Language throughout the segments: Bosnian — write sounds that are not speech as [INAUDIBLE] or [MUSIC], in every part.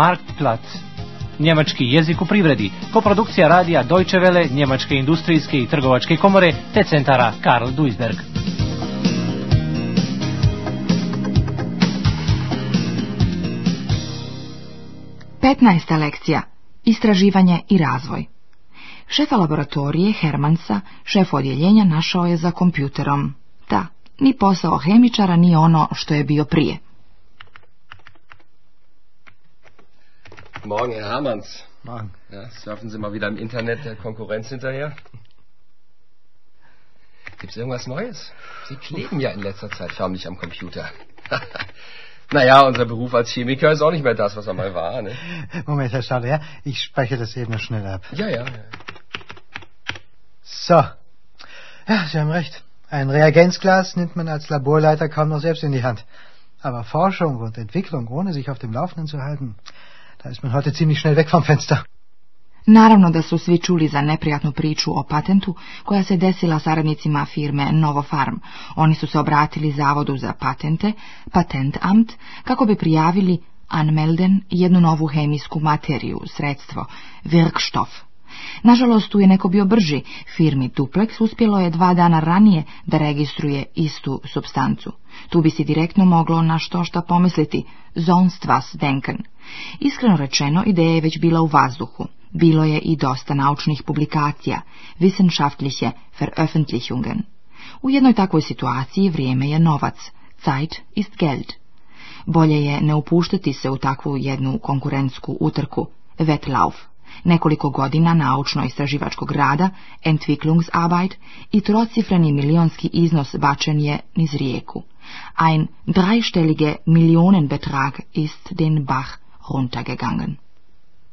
Marktplatz. Njemački jezik u privredi, koprodukcija radija Deutsche Welle, Njemačke industrijske i trgovačke komore te centara Karl Duisberg. Petnaesta lekcija. Istraživanje i razvoj. Šefa laboratorije Hermansa, šef odjeljenja našao je za kompjuterom. Da, ni posao hemičara ni ono što je bio prije. Morgen, Herr Hamanns. Morgen. Ja, surfen Sie mal wieder im Internet der Konkurrenz hinterher? Gibt's irgendwas Neues? Sie kleben ja in letzter Zeit förmlich am Computer. [LAUGHS] naja, unser Beruf als Chemiker ist auch nicht mehr das, was er mal war, ne? Moment, Herr Schade, ja? Ich speichere das eben noch schnell ab. ja, ja. So. Ja, Sie haben recht. Ein Reagenzglas nimmt man als Laborleiter kaum noch selbst in die Hand. Aber Forschung und Entwicklung, ohne sich auf dem Laufenden zu halten, Da ist man heute ziemlich schnell weg vom Fenster. Naravno da su svi čuli za neprijatnu priču o patentu koja se desila saradnicima firme Novo Farm. Oni su se obratili Zavodu za patente, Patentamt, kako bi prijavili Anmelden jednu novu hemijsku materiju, sredstvo, Wirkstoff, Nažalost, tu je neko bio brži. Firmi Duplex uspjelo je dva dana ranije da registruje istu substancu. Tu bi si direktno moglo na što šta pomisliti, zonst vas denken. Iskreno rečeno, ideja je već bila u vazduhu. Bilo je i dosta naučnih publikacija, wissenschaftliche veröffentlichungen. U jednoj takvoj situaciji vrijeme je novac, Zeit ist Geld. Bolje je ne upuštati se u takvu jednu konkurentsku utrku, Wettlauf. nekoliko godina naučno-istraživačkog rada, Entwicklungsarbeit i trocifreni milionski iznos bačen je niz rijeku. Ein dreistellige Millionenbetrag ist den Bach runtergegangen.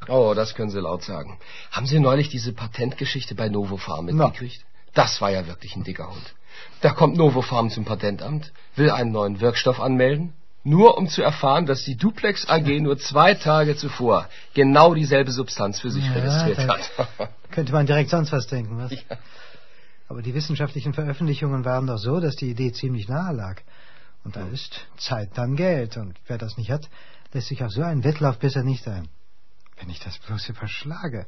Oh, das können Sie laut sagen. Haben Sie neulich diese Patentgeschichte bei Novofarm mitgekriegt? No. Das war ja wirklich ein dicker Hund. Da kommt Novofarm zum Patentamt, will einen neuen Wirkstoff anmelden, nur um zu erfahren, dass die Duplex AG nur zwei Tage zuvor genau dieselbe Substanz für sich ja, registriert hat. [LAUGHS] Könnte man direkt sonst was denken, was? Ja. Aber die wissenschaftlichen Veröffentlichungen waren doch so, dass die Idee ziemlich nahe lag. Und da ist Zeit dann Geld. Und wer das nicht hat, lässt sich auf so einen Wettlauf besser nicht ein. Wenn ich das bloß überschlage.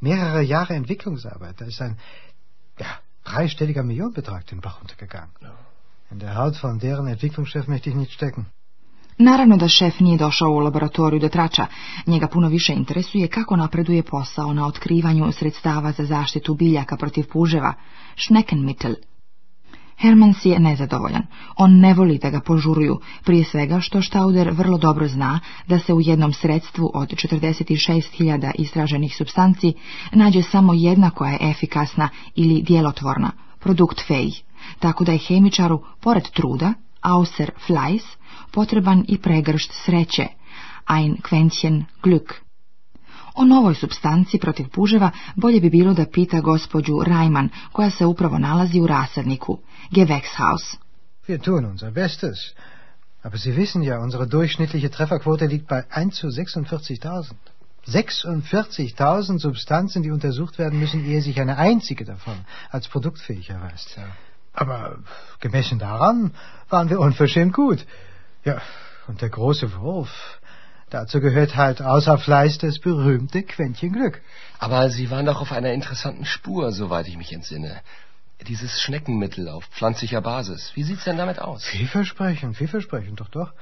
Mehrere Jahre Entwicklungsarbeit, da ist ein ja, dreistelliger Millionenbetrag den Bach untergegangen. In der Haut von deren Entwicklungschef möchte ich nicht stecken. Naravno da šef nije došao u laboratoriju do trača, njega puno više interesuje kako napreduje posao na otkrivanju sredstava za zaštitu biljaka protiv puževa, Schneckenmittel. Hermans je nezadovoljan. On ne voli da ga požuruju, prije svega što Stauder vrlo dobro zna da se u jednom sredstvu od 46.000 istraženih substanci nađe samo jedna koja je efikasna ili djelotvorna, produkt fej, tako da je hemičaru, pored truda, Auser Fleiss, potreban i pregršt sreće, ein Quäntchen Glück. O novoj substanci protiv puževa bolje bi bilo da pita gospođu Rajman, koja se upravo nalazi u rasadniku, Gewächshaus. Wir tun unser Bestes, aber Sie wissen ja, unsere durchschnittliche Trefferquote liegt bei 1 zu 46.000. 46.000 Substanzen, die untersucht werden müssen, ehe sich eine einzige davon als produktfähig erweist. Ja. Aber gemessen daran waren wir unverschämt gut. Ja, und der große Wurf. Dazu gehört halt außer Fleiß das berühmte Quäntchen Glück. Aber Sie waren doch auf einer interessanten Spur, soweit ich mich entsinne. Dieses Schneckenmittel auf pflanzlicher Basis. Wie sieht's denn damit aus? Vielversprechend, vielversprechend, doch, doch.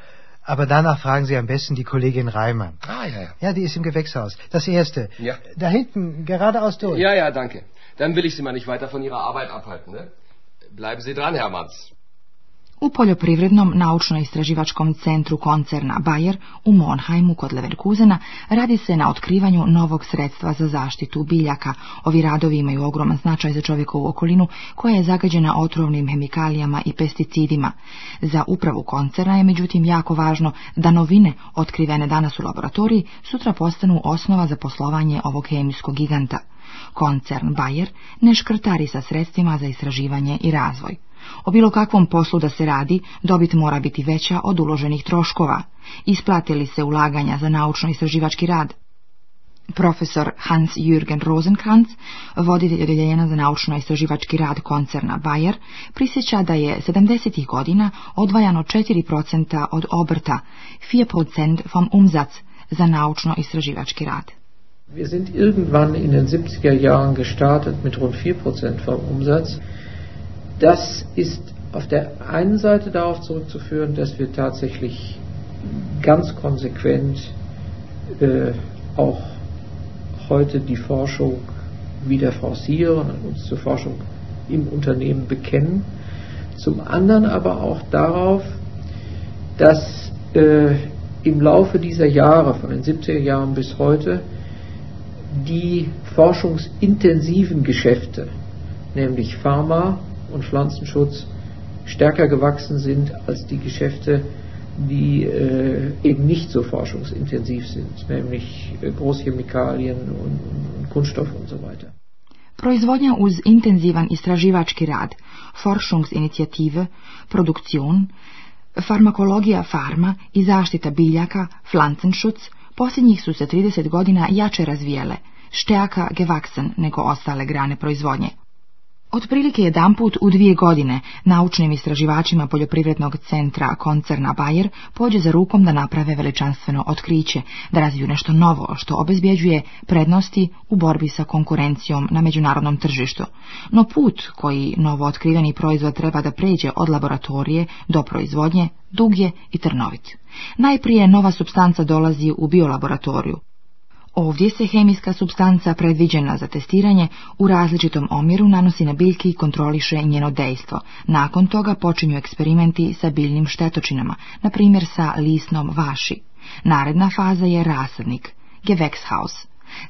Aber danach fragen Sie am besten die Kollegin Reimann. Ah, ja, ja. Ja, die ist im Gewächshaus. Das erste. Ja. Da hinten, geradeaus durch. Ja, ja, danke. Dann will ich Sie mal nicht weiter von Ihrer Arbeit abhalten, ne? Bleiben Sie dran, Herr Manns. U poljoprivrednom naučno-istraživačkom centru koncerna Bayer u Monheimu kod Leverkusena radi se na otkrivanju novog sredstva za zaštitu biljaka. Ovi radovi imaju ogroman značaj za čovjekovu okolinu koja je zagađena otrovnim hemikalijama i pesticidima. Za upravu koncerna je međutim jako važno da novine otkrivene danas u laboratoriji sutra postanu osnova za poslovanje ovog hemijskog giganta. Koncern Bayer ne škrtari sa sredstvima za istraživanje i razvoj. O bilo kakvom poslu da se radi, dobit mora biti veća od uloženih troškova. Isplatili se ulaganja za naučno-istraživački rad. Profesor Hans-Jürgen Rosenkranz, voditelj odjeljenja za naučno-istraživački rad koncerna Bayer, prisjeća da je 70. godina odvajano 4% od obrta, 4% vom umzac za naučno-istraživački rad. Wir sind irgendwann in den 70er Jahren gestartet mit rund 4% vom Umsatz. Das ist auf der einen Seite darauf zurückzuführen, dass wir tatsächlich ganz konsequent äh, auch heute die Forschung wieder forcieren und uns zur Forschung im Unternehmen bekennen. Zum anderen aber auch darauf, dass äh, im Laufe dieser Jahre, von den 70er Jahren bis heute, die forschungsintensiven Geschäfte, nämlich Pharma, und Pflanzenschutz stärker gewachsen sind als die Geschäfte, die äh, eben nicht so forschungsintensiv sind, nämlich äh, Großchemikalien und, und Kunststoff und so weiter. Proizvodnja uz intenzivan istraživački rad, forschungsinitiative, produktion, farmakologija farma i zaštita biljaka, Pflanzenschutz, posljednjih su se 30 godina jače razvijele, stärker gewachsen nego ostale grane proizvodnje. Otprilike put u dvije godine naučnim istraživačima poljoprivrednog centra koncerna Bayer pođe za rukom da naprave veličanstveno otkriće, da razviju nešto novo što obezbjeđuje prednosti u borbi sa konkurencijom na međunarodnom tržištu. No put koji novo otkriveni proizvod treba da pređe od laboratorije do proizvodnje dug je i trnovit. Najprije nova substanca dolazi u biolaboratoriju, Ovdje se hemijska substanca predviđena za testiranje u različitom omjeru nanosi na biljki i kontroliše njeno dejstvo. Nakon toga počinju eksperimenti sa biljnim štetočinama, na primjer sa lisnom vaši. Naredna faza je rasadnik, Gewächshaus.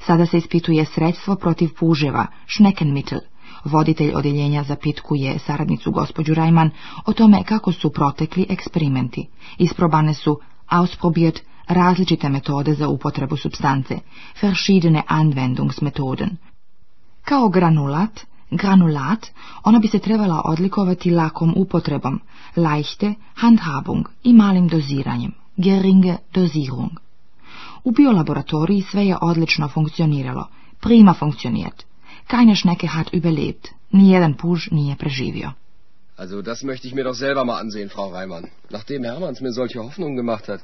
Sada se ispituje sredstvo protiv puževa, Schneckenmittel. Voditelj odjeljenja za pitku je saradnicu gospođu Rajman o tome kako su protekli eksperimenti. Isprobane su ausprobiert različite metode za upotrebu substance, verschiedene Anwendungsmethoden. Kao granulat, granulat, ona bi se trebala odlikovati lakom upotrebom, leichte handhabung i malim doziranjem, geringe dozirung. U biolaboratoriji sve je odlično funkcioniralo, prima funkcioniert. Keine Schnecke hat überlebt. Nijedan puž nije preživio. Also das möchte ich mir doch selber mal ansehen, Frau Reimann. Nachdem Hermanns mir solche Hoffnungen gemacht hat.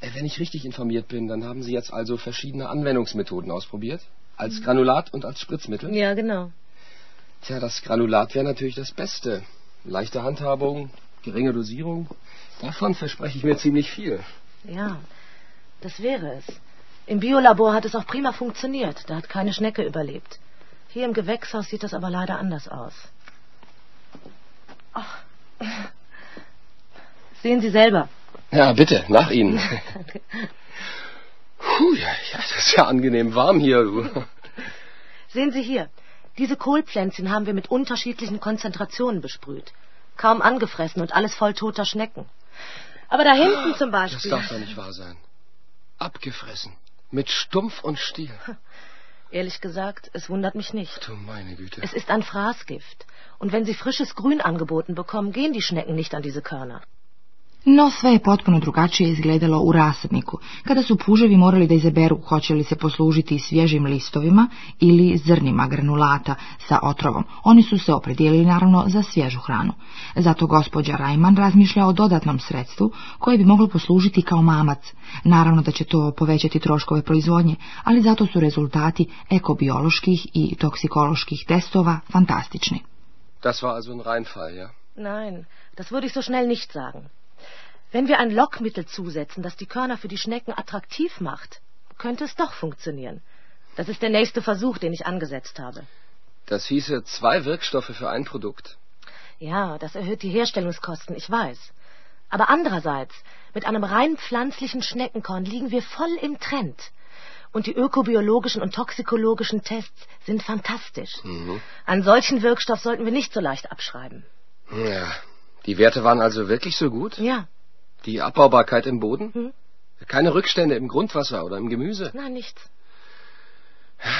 Äh, wenn ich richtig informiert bin, dann haben Sie jetzt also verschiedene Anwendungsmethoden ausprobiert. Als Granulat und als Spritzmittel? Ja, genau. Tja, das Granulat wäre natürlich das Beste. Leichte Handhabung, geringe Dosierung. Davon verspreche ich mir ziemlich viel. Ja, das wäre es. Im Biolabor hat es auch prima funktioniert. Da hat keine Schnecke überlebt. Hier im Gewächshaus sieht das aber leider anders aus. Ach. Sehen Sie selber. Ja, bitte, nach Ihnen. [LAUGHS] Puh, ja, das ist ja angenehm warm hier. Du. Sehen Sie hier, diese Kohlpflänzchen haben wir mit unterschiedlichen Konzentrationen besprüht. Kaum angefressen und alles voll toter Schnecken. Aber da hinten zum Beispiel. Das darf doch nicht wahr sein. Abgefressen. Mit Stumpf und Stiel. [LAUGHS] Ehrlich gesagt, es wundert mich nicht. Du meine Güte. Es ist ein Fraßgift. Und wenn sie frisches Grün angeboten bekommen, gehen die Schnecken nicht an diese Körner. No sve je potpuno drugačije izgledalo u rasadniku, kada su puževi morali da izaberu hoće li se poslužiti svježim listovima ili zrnima granulata sa otrovom. Oni su se opredijelili naravno za svježu hranu. Zato gospođa Rajman razmišlja o dodatnom sredstvu koje bi moglo poslužiti kao mamac. Naravno da će to povećati troškove proizvodnje, ali zato su rezultati ekobioloških i toksikoloških testova fantastični. Das war also ein Reinfall, ja? Nein, das würde ich so schnell nicht sagen. Wenn wir ein Lockmittel zusetzen, das die Körner für die Schnecken attraktiv macht, könnte es doch funktionieren. Das ist der nächste Versuch, den ich angesetzt habe. Das hieße zwei Wirkstoffe für ein Produkt. Ja, das erhöht die Herstellungskosten, ich weiß. Aber andererseits, mit einem rein pflanzlichen Schneckenkorn liegen wir voll im Trend. Und die ökobiologischen und toxikologischen Tests sind fantastisch. Mhm. An solchen Wirkstoff sollten wir nicht so leicht abschreiben. Ja, die Werte waren also wirklich so gut? Ja. Die Abbaubarkeit im Boden? Hm? Keine Rückstände im Grundwasser oder im Gemüse? Nein, nichts.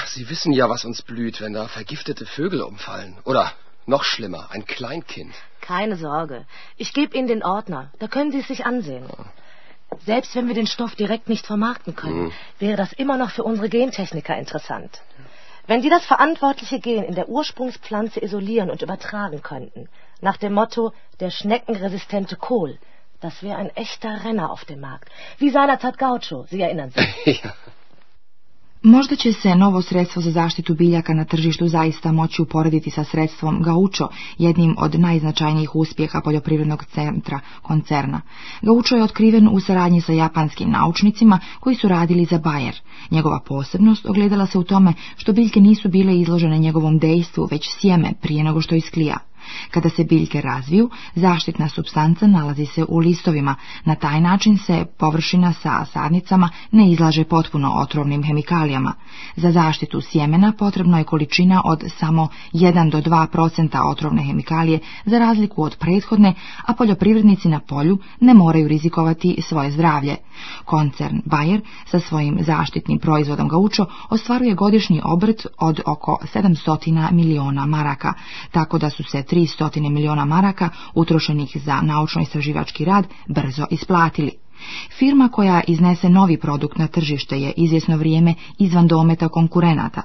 Sie wissen ja, was uns blüht, wenn da vergiftete Vögel umfallen. Oder noch schlimmer, ein Kleinkind. Keine Sorge. Ich gebe Ihnen den Ordner. Da können Sie es sich ansehen. Selbst wenn wir den Stoff direkt nicht vermarkten können, hm. wäre das immer noch für unsere Gentechniker interessant. Wenn die das verantwortliche Gen in der Ursprungspflanze isolieren und übertragen könnten, nach dem Motto der schneckenresistente Kohl, Das wäre ein echter Renner auf dem Markt. Wie Gaucho, Sie erinnern sich. [LAUGHS] Možda će se novo sredstvo za zaštitu biljaka na tržištu zaista moći uporediti sa sredstvom Gaucho, jednim od najznačajnijih uspjeha poljoprivrednog centra koncerna. Gaučo je otkriven u saradnji sa japanskim naučnicima koji su radili za Bayer. Njegova posebnost ogledala se u tome što biljke nisu bile izložene njegovom dejstvu, već sjeme prije nego što isklija. Kada se biljke razviju, zaštitna substanca nalazi se u listovima. Na taj način se površina sa sadnicama ne izlaže potpuno otrovnim hemikalijama. Za zaštitu sjemena potrebno je količina od samo 1 do 2% otrovne hemikalije za razliku od prethodne, a poljoprivrednici na polju ne moraju rizikovati svoje zdravlje. Koncern Bayer sa svojim zaštitnim proizvodom gaučo ostvaruje godišnji obrt od oko 700 miliona maraka, tako da su se tri 300 miliona maraka utrošenih za naučno-istraživački rad brzo isplatili. Firma koja iznese novi produkt na tržište je izvjesno vrijeme izvan dometa konkurenata,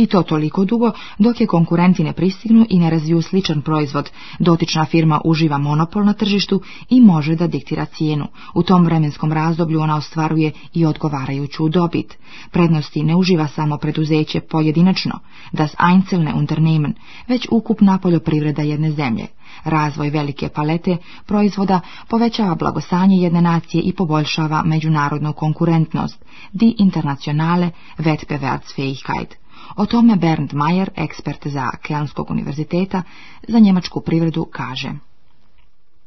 i to toliko dugo dok je konkurenti ne pristignu i ne razviju sličan proizvod. Dotična firma uživa monopol na tržištu i može da diktira cijenu. U tom vremenskom razdoblju ona ostvaruje i odgovarajuću dobit. Prednosti ne uživa samo preduzeće pojedinačno, das einzelne Unternehmen, već ukupna poljoprivreda jedne zemlje. Razvoj velike palete proizvoda povećava blagosanje jedne nacije i poboljšava međunarodnu konkurentnost, di internacionale Wettbewerbsfähigkeit. O tome Bernd Mayer, ekspert za Kelnskog univerziteta za njemačku privredu, kaže.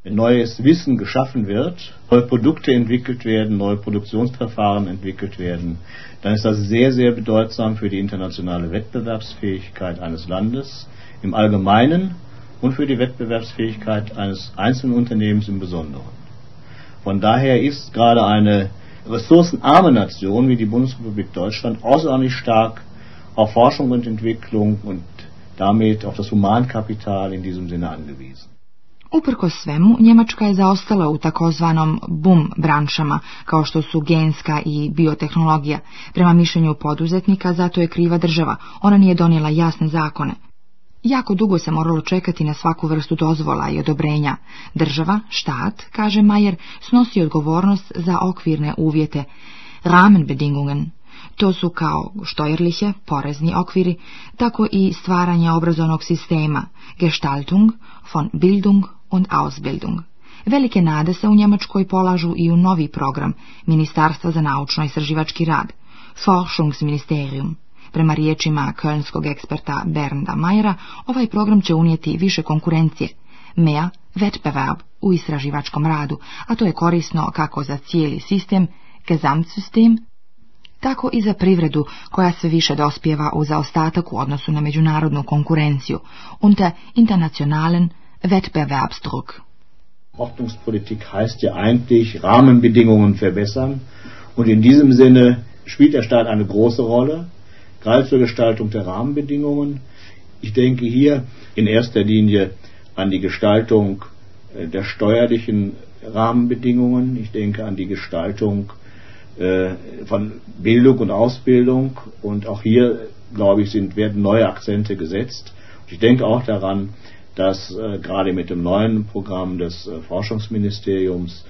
Neues Wissen geschaffen wird, neue Produkte entwickelt werden, neue Produktionsverfahren entwickelt werden, dann ist das sehr, sehr bedeutsam für die internationale Wettbewerbsfähigkeit eines Landes im Allgemeinen und für die Wettbewerbsfähigkeit eines einzelnen Unternehmens im Besonderen. Von daher ist gerade eine ressourcenarme Nation wie die Bundesrepublik Deutschland außerordentlich stark auf Forschung und Entwicklung und damit auf das Humankapital in diesem Sinne angewiesen. Uprko svemu, Njemačka je zaostala u takozvanom boom branšama, kao što su genska i biotehnologija. Prema mišljenju poduzetnika, zato je kriva država, ona nije donijela jasne zakone. Jako dugo se moralo čekati na svaku vrstu dozvola i odobrenja. Država, štat, kaže Majer, snosi odgovornost za okvirne uvjete, Rahmenbedingungen, to su kao štojrlihe, porezni okviri, tako i stvaranje obrazovnog sistema, gestaltung, von Bildung und Ausbildung. Velike nade se u Njemačkoj polažu i u novi program Ministarstva za naučno-istraživački rad, Forschungsministerium. Prema riječima kölnskog eksperta Bernda Majera, ovaj program će unijeti više konkurencije, mea Wettbewerb u istraživačkom radu, a to je korisno kako za cijeli sistem, Gesamtsystem, tako i za privredu koja sve više dospjeva u zaostatak u odnosu na međunarodnu konkurenciju, unter internationalen Wettbewerbsdruck. Ordnungspolitik heißt ja eigentlich Rahmenbedingungen verbessern und in diesem Sinne spielt der Staat eine große Rolle, gerade zur Gestaltung der Rahmenbedingungen. Ich denke hier in erster Linie an die Gestaltung äh, der steuerlichen Rahmenbedingungen, ich denke an die Gestaltung äh, von Bildung und Ausbildung. Und auch hier, glaube ich, sind, werden neue Akzente gesetzt. Und ich denke auch daran, dass äh, gerade mit dem neuen Programm des äh, Forschungsministeriums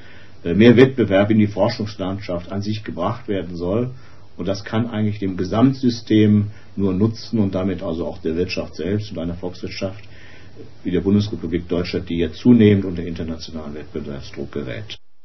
äh, mehr Wettbewerb in die Forschungslandschaft an sich gebracht werden soll. Und das kann eigentlich dem Gesamtsystem nur nutzen und damit also auch der Wirtschaft selbst und einer Volkswirtschaft wie der Bundesrepublik Deutschland, die ja zunehmend unter internationalen Wettbewerbsdruck gerät.